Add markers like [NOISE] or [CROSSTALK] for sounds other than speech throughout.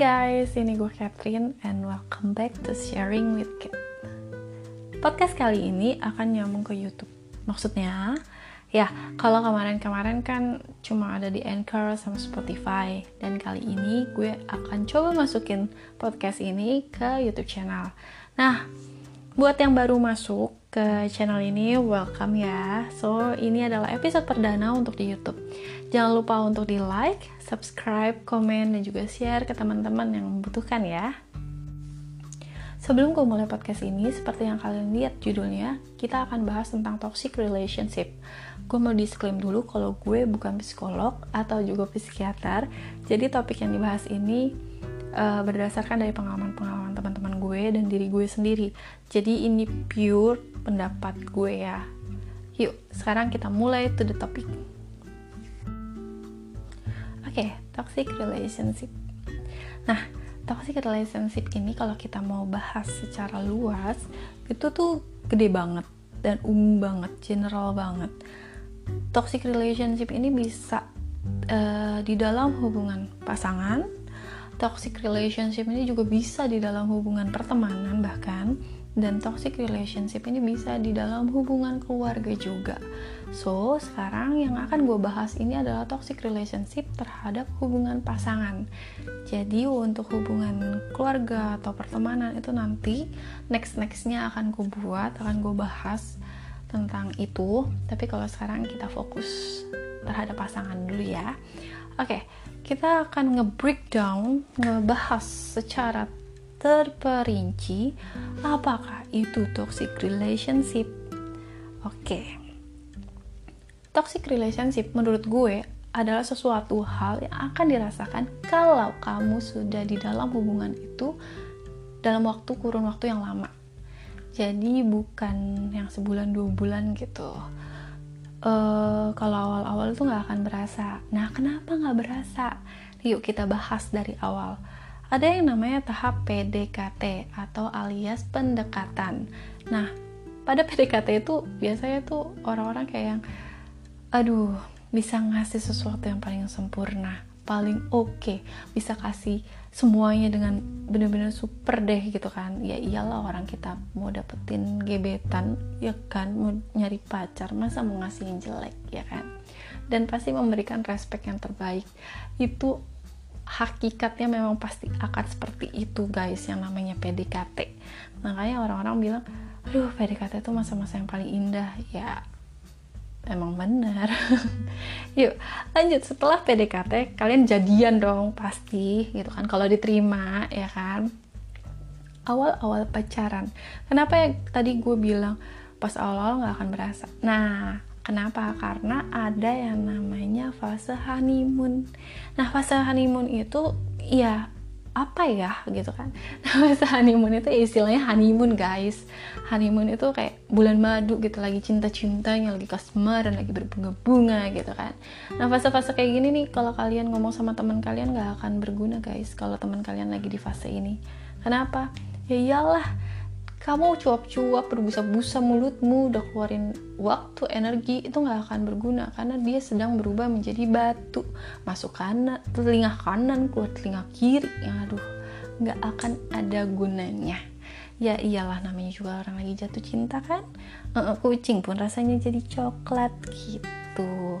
guys, ini gue Catherine and welcome back to Sharing with Cat. Podcast kali ini akan nyambung ke YouTube. Maksudnya, ya kalau kemarin-kemarin kan cuma ada di Anchor sama Spotify dan kali ini gue akan coba masukin podcast ini ke YouTube channel. Nah, buat yang baru masuk ke channel ini, welcome ya. So, ini adalah episode perdana untuk di YouTube. Jangan lupa untuk di like, subscribe, komen, dan juga share ke teman-teman yang membutuhkan ya. Sebelum gue mulai podcast ini, seperti yang kalian lihat judulnya, kita akan bahas tentang toxic relationship. Gue mau disclaim dulu kalau gue bukan psikolog atau juga psikiater, jadi topik yang dibahas ini uh, berdasarkan dari pengalaman-pengalaman teman-teman gue dan diri gue sendiri. Jadi ini pure pendapat gue ya. Yuk, sekarang kita mulai to the topic. Oke, okay, toxic relationship. Nah, toxic relationship ini kalau kita mau bahas secara luas, itu tuh gede banget dan umum banget, general banget. Toxic relationship ini bisa uh, di dalam hubungan pasangan, toxic relationship ini juga bisa di dalam hubungan pertemanan bahkan dan toxic relationship ini bisa di dalam hubungan keluarga juga. So, sekarang yang akan gue bahas ini adalah toxic relationship terhadap hubungan pasangan. Jadi, untuk hubungan keluarga atau pertemanan itu nanti next-nextnya akan gue buat, akan gue bahas tentang itu. Tapi kalau sekarang kita fokus terhadap pasangan dulu ya. Oke, okay, kita akan nge-breakdown, ngebahas secara terperinci apakah itu toxic relationship. Oke. Okay. Toxic relationship menurut gue adalah sesuatu hal yang akan dirasakan kalau kamu sudah di dalam hubungan itu dalam waktu kurun waktu yang lama. Jadi bukan yang sebulan dua bulan gitu uh, kalau awal-awal tuh nggak akan berasa. Nah, kenapa nggak berasa? Yuk kita bahas dari awal. Ada yang namanya tahap PDKT atau alias pendekatan. Nah, pada PDKT itu biasanya tuh orang-orang kayak yang, aduh, bisa ngasih sesuatu yang paling sempurna paling oke. Okay. bisa kasih semuanya dengan benar-benar super deh gitu kan. Ya iyalah orang kita mau dapetin gebetan ya kan? Mau nyari pacar masa mau ngasih yang jelek ya kan? Dan pasti memberikan respect yang terbaik. Itu hakikatnya memang pasti akan seperti itu guys yang namanya PDKT makanya orang-orang bilang aduh PDKT itu masa-masa yang paling indah. Ya emang benar [LAUGHS] yuk lanjut. Setelah PDKT kalian jadian dong pasti gitu kan. Kalau diterima ya kan. Awal-awal pacaran. Kenapa ya tadi gue bilang pas awal-awal nggak akan berasa? Nah kenapa? Karena ada yang namanya fase honeymoon. Nah fase honeymoon itu ya apa ya gitu kan. [LAUGHS] Masa honeymoon itu istilahnya honeymoon guys. Honeymoon itu kayak bulan madu gitu lagi cinta-cintanya lagi kasmaran lagi berbunga-bunga gitu kan. Nah fase-fase kayak gini nih kalau kalian ngomong sama teman kalian gak akan berguna guys kalau teman kalian lagi di fase ini. Kenapa? Ya iyalah kamu cuap-cuap berbusa-busa mulutmu udah keluarin waktu energi itu nggak akan berguna karena dia sedang berubah menjadi batu. Masuk kanan telinga kanan keluar telinga kiri. Yang aduh nggak akan ada gunanya. Ya iyalah namanya juga orang lagi jatuh cinta kan? Kucing pun rasanya jadi coklat gitu.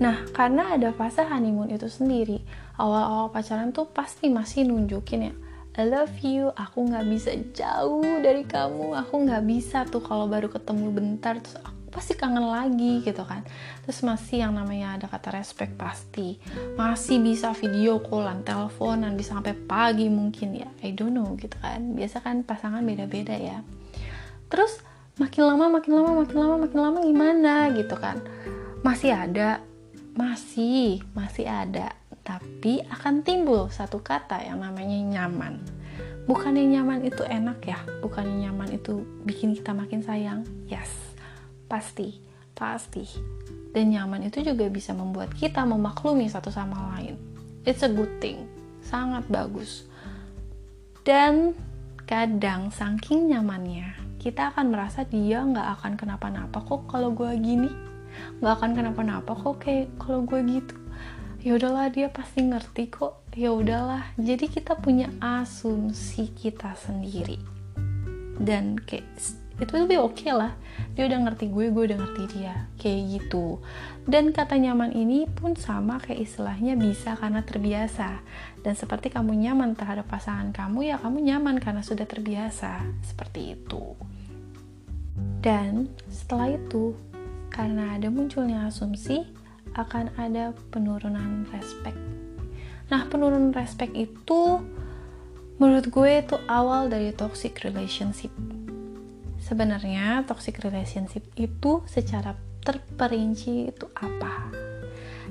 Nah, karena ada fase honeymoon itu sendiri, awal-awal pacaran tuh pasti masih nunjukin ya, I love you, aku nggak bisa jauh dari kamu, aku nggak bisa tuh kalau baru ketemu bentar terus aku pasti kangen lagi gitu kan. Terus masih yang namanya ada kata respect pasti. Masih bisa video callan teleponan bisa sampai pagi mungkin ya. I don't know gitu kan. Biasa kan pasangan beda-beda ya. Terus makin lama makin lama makin lama makin lama gimana gitu kan. Masih ada? Masih masih ada tapi akan timbul satu kata yang namanya nyaman. Bukannya nyaman itu enak ya, bukannya nyaman itu bikin kita makin sayang. Yes, pasti, pasti. Dan nyaman itu juga bisa membuat kita memaklumi satu sama lain. It's a good thing, sangat bagus. Dan kadang saking nyamannya, kita akan merasa dia nggak akan kenapa-napa kok kalau gue gini, nggak akan kenapa-napa kok kayak kalau gue gitu ya udahlah dia pasti ngerti kok. Ya udahlah. Jadi kita punya asumsi kita sendiri. Dan kayak itu lebih oke okay lah. Dia udah ngerti gue gue udah ngerti dia. Kayak gitu. Dan kata nyaman ini pun sama kayak istilahnya bisa karena terbiasa. Dan seperti kamu nyaman terhadap pasangan kamu ya kamu nyaman karena sudah terbiasa. Seperti itu. Dan setelah itu karena ada munculnya asumsi akan ada penurunan respect. Nah penurunan respect itu menurut gue itu awal dari toxic relationship. Sebenarnya toxic relationship itu secara terperinci itu apa?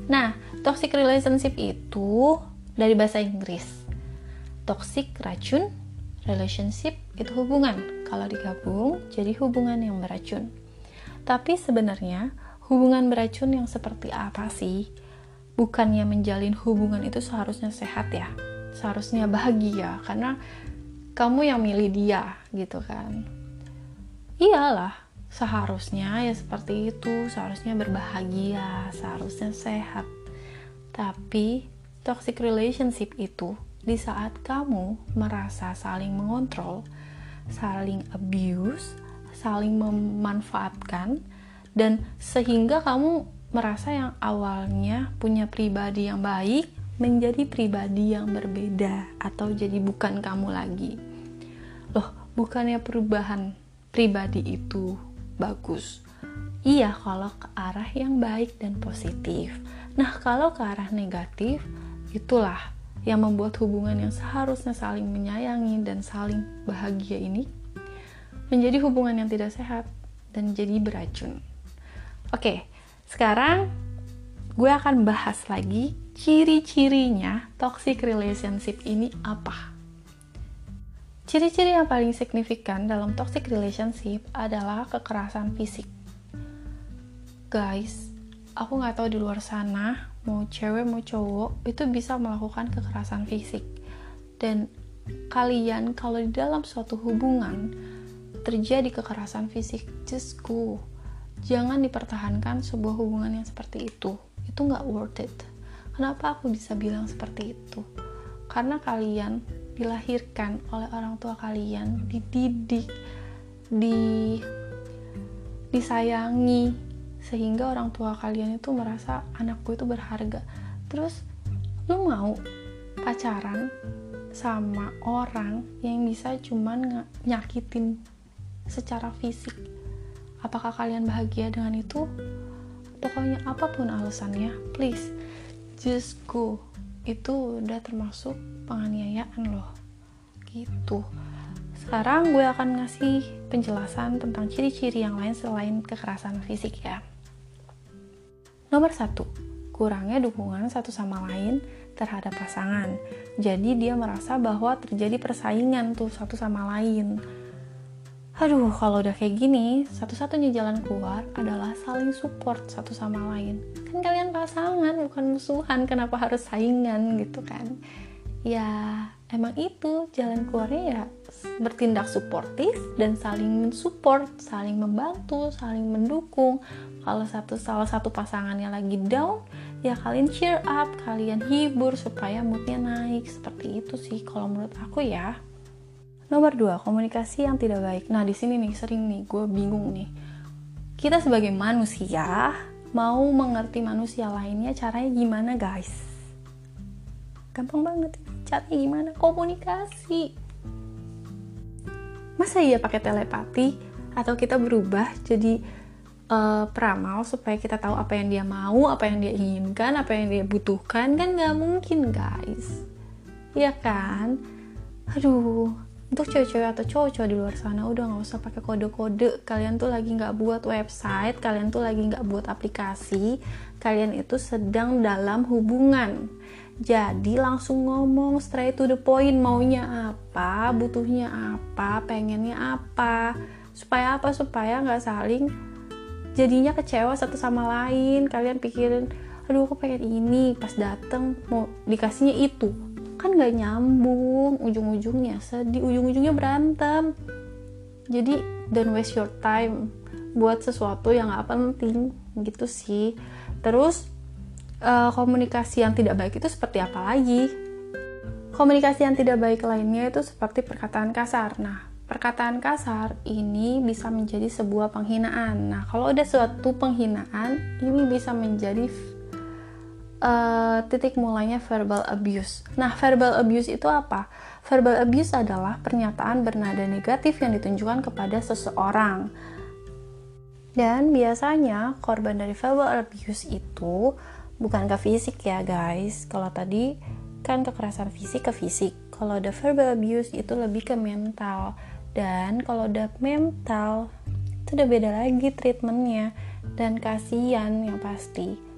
Nah toxic relationship itu dari bahasa Inggris toxic racun relationship itu hubungan. Kalau digabung jadi hubungan yang beracun. Tapi sebenarnya hubungan beracun yang seperti apa sih? Bukannya menjalin hubungan itu seharusnya sehat ya? Seharusnya bahagia karena kamu yang milih dia gitu kan? Iyalah seharusnya ya seperti itu. Seharusnya berbahagia seharusnya sehat. Tapi toxic relationship itu di saat kamu merasa saling mengontrol saling abuse saling memanfaatkan dan sehingga kamu merasa yang awalnya punya pribadi yang baik menjadi pribadi yang berbeda atau jadi bukan kamu lagi. Loh, bukannya perubahan pribadi itu bagus? Iya, kalau ke arah yang baik dan positif. Nah, kalau ke arah negatif, itulah yang membuat hubungan yang seharusnya saling menyayangi dan saling bahagia ini menjadi hubungan yang tidak sehat dan jadi beracun. Oke, sekarang gue akan bahas lagi ciri-cirinya toxic relationship ini apa. Ciri-ciri yang paling signifikan dalam toxic relationship adalah kekerasan fisik. Guys, aku nggak tahu di luar sana mau cewek mau cowok itu bisa melakukan kekerasan fisik dan kalian kalau di dalam suatu hubungan terjadi kekerasan fisik just go jangan dipertahankan sebuah hubungan yang seperti itu. Itu nggak worth it. Kenapa aku bisa bilang seperti itu? Karena kalian dilahirkan oleh orang tua kalian dididik di disayangi sehingga orang tua kalian itu merasa anakku itu berharga. Terus lu mau pacaran sama orang yang bisa cuman nyakitin secara fisik Apakah kalian bahagia dengan itu? Pokoknya apa pun alasannya, please just go. Itu udah termasuk penganiayaan loh. Gitu. Sekarang gue akan ngasih penjelasan tentang ciri-ciri yang lain selain kekerasan fisik ya. Nomor satu, kurangnya dukungan satu sama lain terhadap pasangan. Jadi dia merasa bahwa terjadi persaingan tuh satu sama lain Aduh, kalau udah kayak gini, satu-satunya jalan keluar adalah saling support satu sama lain. Kan kalian pasangan, bukan musuhan, kenapa harus saingan gitu kan? Ya, emang itu jalan keluarnya ya bertindak suportif dan saling mensupport, saling membantu, saling mendukung. Kalau satu salah satu pasangannya lagi down, ya kalian cheer up, kalian hibur supaya moodnya naik. Seperti itu sih kalau menurut aku ya. Nomor dua, komunikasi yang tidak baik. Nah, di sini nih sering nih gue bingung nih. Kita sebagai manusia mau mengerti manusia lainnya caranya gimana, guys? Gampang banget. Caranya gimana? Komunikasi. Masa iya pakai telepati atau kita berubah jadi uh, peramal supaya kita tahu apa yang dia mau, apa yang dia inginkan, apa yang dia butuhkan kan nggak mungkin guys, Iya kan? Aduh, untuk cewek-cewek atau cowok-cowok di luar sana udah nggak usah pakai kode-kode. Kalian tuh lagi nggak buat website kalian tuh lagi nggak buat aplikasi kalian itu sedang dalam hubungan. Jadi langsung ngomong straight to the point maunya apa butuhnya apa pengennya apa supaya apa supaya nggak saling jadinya kecewa satu sama lain. Kalian pikirin aduh aku pengen ini. Pas dateng mau dikasihnya itu kan gak nyambung ujung-ujungnya sedih ujung-ujungnya berantem jadi don't waste your time buat sesuatu yang gak penting gitu sih terus uh, komunikasi yang tidak baik itu seperti apa lagi Komunikasi yang tidak baik lainnya itu seperti perkataan kasar. Nah, perkataan kasar ini bisa menjadi sebuah penghinaan. Nah, kalau ada suatu penghinaan, ini bisa menjadi uh, titik mulainya verbal abuse. Nah, verbal abuse itu apa? Verbal abuse adalah pernyataan bernada negatif yang ditunjukkan kepada seseorang. Dan biasanya korban dari verbal abuse itu bukan ke fisik ya guys. Kalau tadi kan kekerasan fisik ke fisik. Kalau ada verbal abuse itu lebih ke mental dan kalau udah mental itu udah beda lagi treatmentnya dan kasihan yang pasti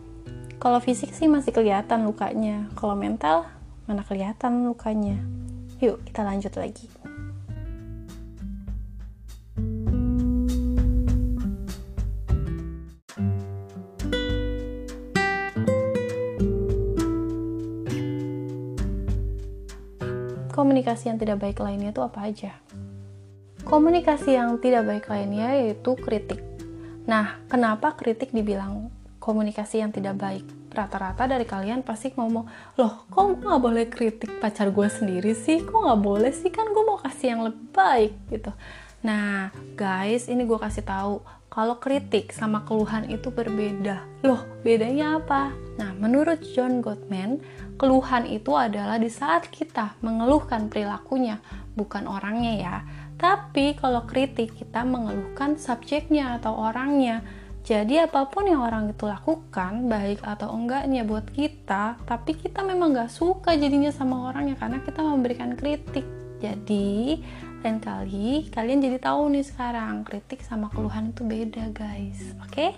kalau fisik sih masih kelihatan lukanya kalau mental mana kelihatan lukanya yuk kita lanjut lagi komunikasi yang tidak baik lainnya itu apa aja? Komunikasi yang tidak baik lainnya yaitu kritik. Nah, kenapa kritik dibilang komunikasi yang tidak baik? Rata-rata dari kalian pasti ngomong, loh kok nggak boleh kritik pacar gue sendiri sih? Kok nggak boleh sih? Kan gue mau kasih yang lebih baik gitu. Nah, guys, ini gue kasih tahu kalau kritik sama keluhan itu berbeda. Loh, bedanya apa? Nah, menurut John Gottman, keluhan itu adalah di saat kita mengeluhkan perilakunya, bukan orangnya ya tapi kalau kritik kita mengeluhkan subjeknya atau orangnya. Jadi apa pun yang orang itu lakukan, baik atau enggaknya buat kita, tapi kita memang gak suka jadinya sama orangnya karena kita memberikan kritik. Jadi lain kali kalian jadi tahu nih sekarang kritik sama keluhan itu beda guys, oke? Okay?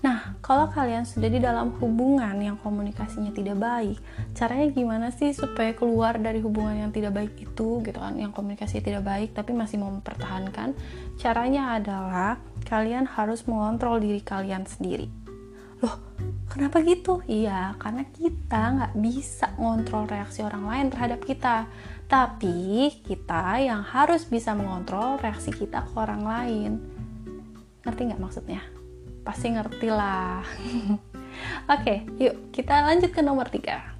Nah, kalau kalian sudah di dalam hubungan yang komunikasinya tidak baik, caranya gimana sih supaya keluar dari hubungan yang tidak baik itu, gitu kan, yang komunikasi tidak baik tapi masih mau mempertahankan? Caranya adalah kalian harus mengontrol diri kalian sendiri. Loh, kenapa gitu? Iya, karena kita nggak bisa ngontrol reaksi orang lain terhadap kita. Tapi kita yang harus bisa mengontrol reaksi kita ke orang lain. Ngerti nggak maksudnya? Pasti ngerti lah. [LAUGHS] Oke okay, yuk kita lanjut ke nomor tiga.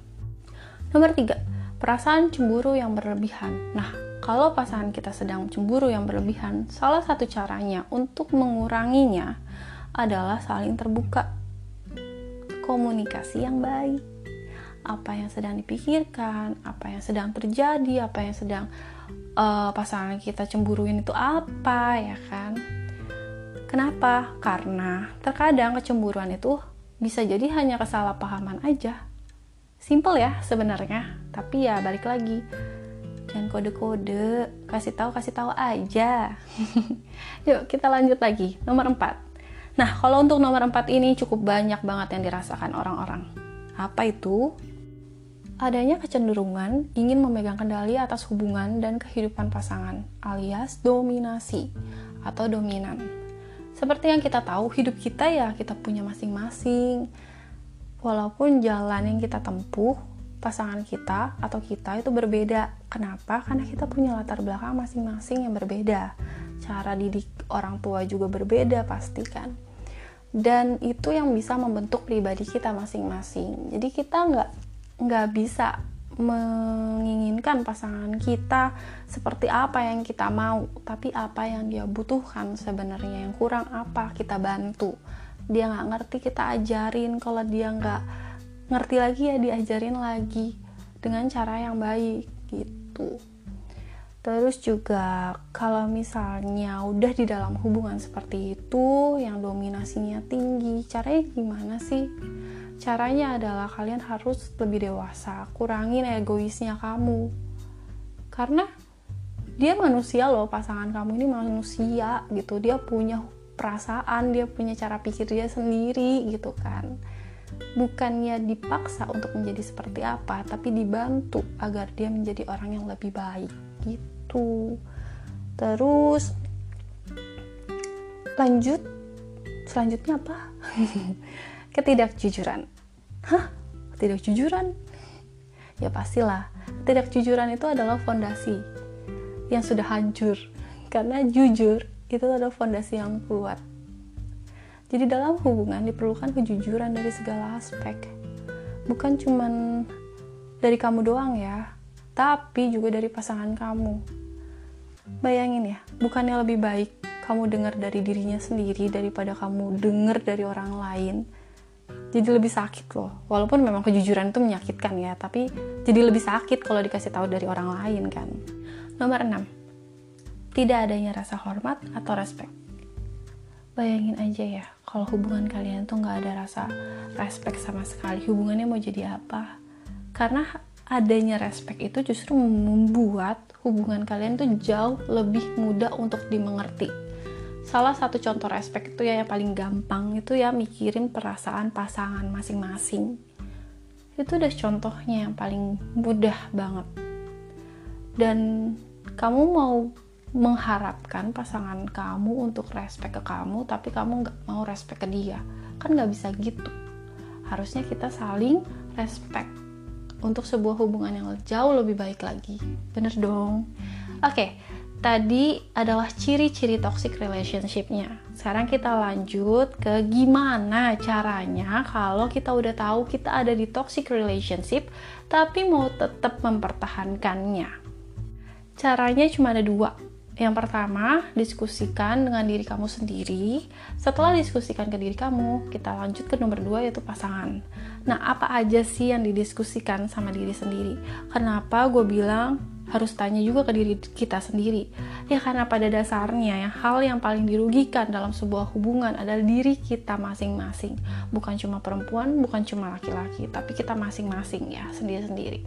Nomor tiga perasaan cemburu yang berlebihan. Nah kalau pasangan kita sedang cemburu yang berlebihan salah satu caranya untuk menguranginya adalah saling terbuka. Komunikasi yang baik. Apa yang sedang dipikirkan, apa yang sedang terjadi, apa yang sedang uh, pasangan kita cemburuin itu apa, ya kan? Kenapa? Karena terkadang kecemburuan itu bisa jadi hanya kesalahpahaman aja. Simple ya sebenarnya, tapi ya balik lagi. Jangan kode-kode, kasih tahu kasih tahu aja. [LAUGHS] Yuk kita lanjut lagi. Nomor 4. Nah, kalau untuk nomor 4 ini cukup banyak banget yang dirasakan orang-orang. Apa itu? Adanya kecenderungan ingin memegang kendali atas hubungan dan kehidupan pasangan, alias dominasi atau dominan. Seperti yang kita tahu, hidup kita ya kita punya masing-masing. Walaupun jalan yang kita tempuh, pasangan kita atau kita itu berbeda. Kenapa? Karena kita punya latar belakang masing-masing yang berbeda. Cara didik orang tua juga berbeda pasti kan. Dan itu yang bisa membentuk pribadi kita masing-masing. Jadi kita nggak nggak bisa menginginkan pasangan kita seperti apa yang kita mau, tapi apa yang dia butuhkan sebenarnya yang kurang apa kita bantu. Dia nggak ngerti kita ajarin, kalau dia nggak ngerti lagi ya diajarin lagi dengan cara yang baik gitu. Terus juga kalau misalnya udah di dalam hubungan seperti itu yang dominasinya tinggi, caranya gimana sih? Caranya adalah kalian harus lebih dewasa, kurangin egoisnya kamu. Karena dia manusia loh, pasangan kamu ini manusia gitu. Dia punya perasaan, dia punya cara pikir dia sendiri gitu kan. Bukannya dipaksa untuk menjadi seperti apa, tapi dibantu agar dia menjadi orang yang lebih baik gitu. Terus lanjut selanjutnya apa? [LAUGHS] ketidakjujuran. Hah? Ketidakjujuran? Ya pastilah, ketidakjujuran itu adalah fondasi yang sudah hancur. Karena jujur itu adalah fondasi yang kuat. Jadi dalam hubungan diperlukan kejujuran dari segala aspek. Bukan cuman dari kamu doang ya, tapi juga dari pasangan kamu. Bayangin ya, bukannya lebih baik kamu dengar dari dirinya sendiri daripada kamu dengar dari orang lain. Jadi lebih sakit loh. Walaupun memang kejujuran itu menyakitkan ya, tapi jadi lebih sakit kalau dikasih tahu dari orang lain kan. Nomor 6. Tidak adanya rasa hormat atau respect. Bayangin aja ya, kalau hubungan kalian tuh nggak ada rasa respect sama sekali, hubungannya mau jadi apa? Karena adanya respect itu justru membuat hubungan kalian tuh jauh lebih mudah untuk dimengerti. Salah satu contoh respect itu ya yang paling gampang itu ya mikirin perasaan pasangan masing-masing. Itu udah contohnya yang paling mudah banget. Dan kamu mau mengharapkan pasangan kamu untuk respect ke kamu, tapi kamu nggak mau respect ke dia. Kan nggak bisa gitu. Harusnya kita saling respect untuk sebuah hubungan yang jauh lebih baik lagi. Bener dong? Oke, okay, tadi adalah ciri-ciri toxic relationship-nya. Sekarang kita lanjut ke gimana caranya kalau kita udah tahu kita ada di toxic relationship, tapi mau tetap mempertahankannya. Caranya cuma ada dua. Yang pertama, diskusikan dengan diri kamu sendiri. Setelah diskusikan ke diri kamu, kita lanjut ke nomor dua yaitu pasangan. Nah, apa aja sih yang didiskusikan sama diri sendiri? Kenapa gue bilang harus tanya juga ke diri kita sendiri? Ya karena pada dasarnya ya hal yang paling dirugikan dalam sebuah hubungan adalah diri kita masing-masing. Bukan cuma perempuan, bukan cuma laki-laki, tapi kita masing-masing ya, sendiri-sendiri.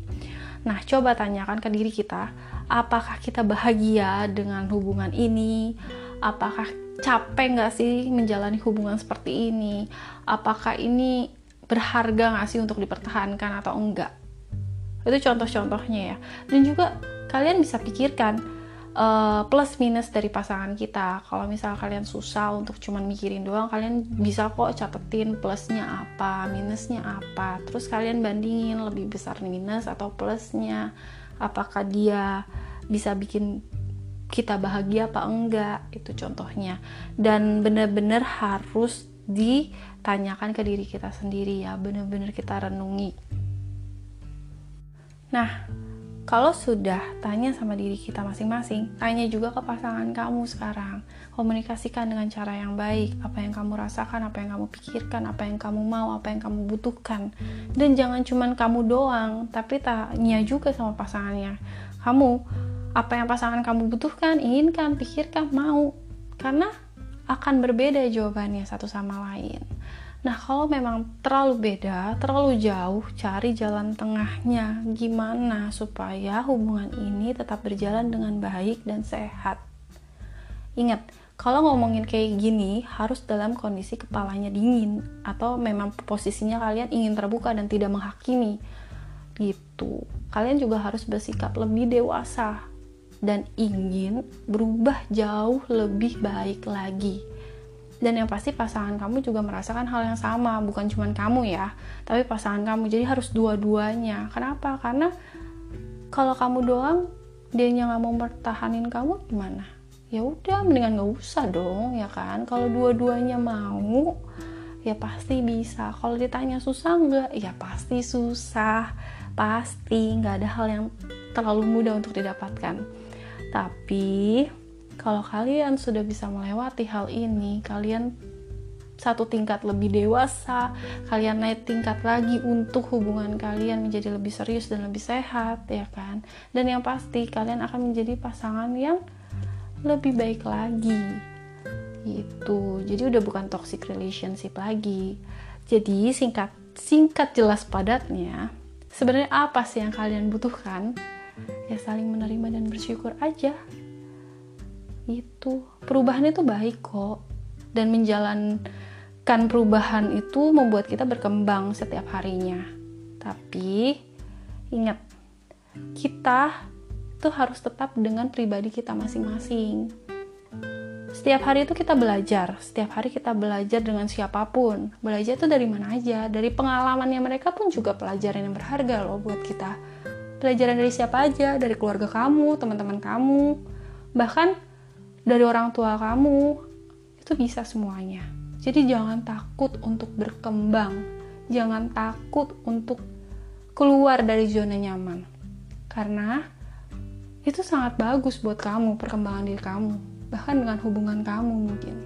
Nah, coba tanyakan ke diri kita, apakah kita bahagia dengan hubungan ini? Apakah capek nggak sih menjalani hubungan seperti ini? Apakah ini berharga nggak sih untuk dipertahankan atau enggak itu contoh-contohnya ya dan juga kalian bisa pikirkan uh, plus minus dari pasangan kita. Kalau misal kalian susah untuk cuman mikirin doang kalian bisa kok catetin plusnya apa minusnya apa. Terus kalian bandingin lebih besar minus atau plusnya. Apakah dia bisa bikin kita bahagia apa enggak? Itu contohnya. Dan benar-benar harus ditanyakan ke diri kita sendiri ya. Bener-bener kita renungi. Nah kalau sudah tanya sama diri kita masing-masing, tanya juga ke pasangan kamu sekarang. Komunikasikan dengan cara yang baik, apa yang kamu rasakan, apa yang kamu pikirkan, apa yang kamu mau, apa yang kamu butuhkan. Dan jangan cuman kamu doang, tapi tanya juga sama pasangannya. Kamu, apa yang pasangan kamu butuhkan, inginkan, pikirkan, mau. Karena akan berbeda jawabannya satu sama lain. Nah, kalau memang terlalu beda, terlalu jauh, cari jalan tengahnya. Gimana supaya hubungan ini tetap berjalan dengan baik dan sehat? Ingat, kalau ngomongin kayak gini, harus dalam kondisi kepalanya dingin, atau memang posisinya kalian ingin terbuka dan tidak menghakimi. Gitu. Kalian juga harus bersikap lebih dewasa dan ingin berubah jauh lebih baik lagi. Dan yang pasti pasangan kamu juga merasakan hal yang sama, bukan cuma kamu ya, tapi pasangan kamu. Jadi harus dua-duanya. Kenapa? Karena kalau kamu doang, dia nggak mau pertahanin kamu gimana? Ya udah, mendingan nggak usah dong, ya kan? Kalau dua-duanya mau, ya pasti bisa. Kalau ditanya susah nggak? Ya pasti susah, pasti nggak ada hal yang terlalu mudah untuk didapatkan tapi kalau kalian sudah bisa melewati hal ini, kalian satu tingkat lebih dewasa, kalian naik tingkat lagi untuk hubungan kalian menjadi lebih serius dan lebih sehat, ya kan? Dan yang pasti kalian akan menjadi pasangan yang lebih baik lagi. Gitu. Jadi udah bukan toxic relationship lagi. Jadi singkat singkat jelas padatnya, sebenarnya apa sih yang kalian butuhkan? ya saling menerima dan bersyukur aja itu. Perubahan itu baik kok. Dan menjalankan perubahan itu membuat kita berkembang setiap harinya. Tapi ingat kita itu harus tetap dengan pribadi kita masing-masing. Setiap hari itu kita belajar. Setiap hari kita belajar dengan siapa pun. Belajar itu dari mana aja? Dari pengalamannya mereka pun juga pelajaran yang berharga loh buat kita. Pelajaran dari siapa aja? Dari keluarga kamu teman-teman kamu. Bahkan dari orang tua kamu itu bisa semuanya. Jadi jangan takut untuk berkembang. Jangan takut untuk keluar dari zona nyaman. Karena itu sangat bagus buat kamu perkembangan diri kamu. Bahkan dengan hubungan kamu mungkin.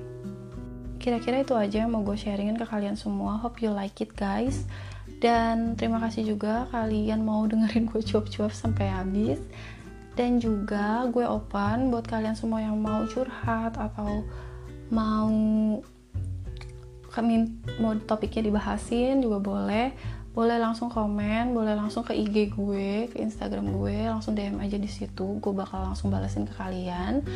Kira-kira itu aja yang mau gue sharingin ke kalian semua. Hope you like it guys. Dan terima kasih juga kalian mau dengerin gue cuap-cuap sampai habis dan juga gue open buat kalian semua yang mau curhat atau mau kami mau topiknya dibahasin juga boleh boleh langsung komen, boleh langsung ke IG gue, ke Instagram gue, langsung DM aja di situ. Gue bakal langsung balesin ke kalian.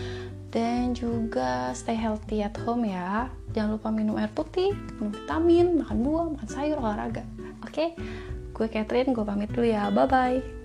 Dan juga stay healthy at home ya. Jangan lupa minum air putih, minum vitamin, makan buah, makan sayur, olahraga. Oke? Okay? Gue Catherine, gue pamit dulu ya. Bye bye.